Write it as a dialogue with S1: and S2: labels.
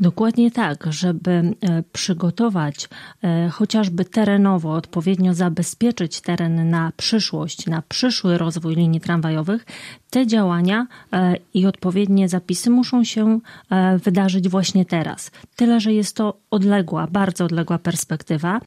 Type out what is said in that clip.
S1: Dokładnie tak, żeby e, przygotować e, chociażby terenowo, odpowiednio zabezpieczyć teren na przyszłość, na przyszły rozwój linii tramwajowych, te działania e, i odpowiednie zapisy muszą się wydarzyć właśnie teraz. Tyle, że jest to odległa, bardzo odległa perspektywa.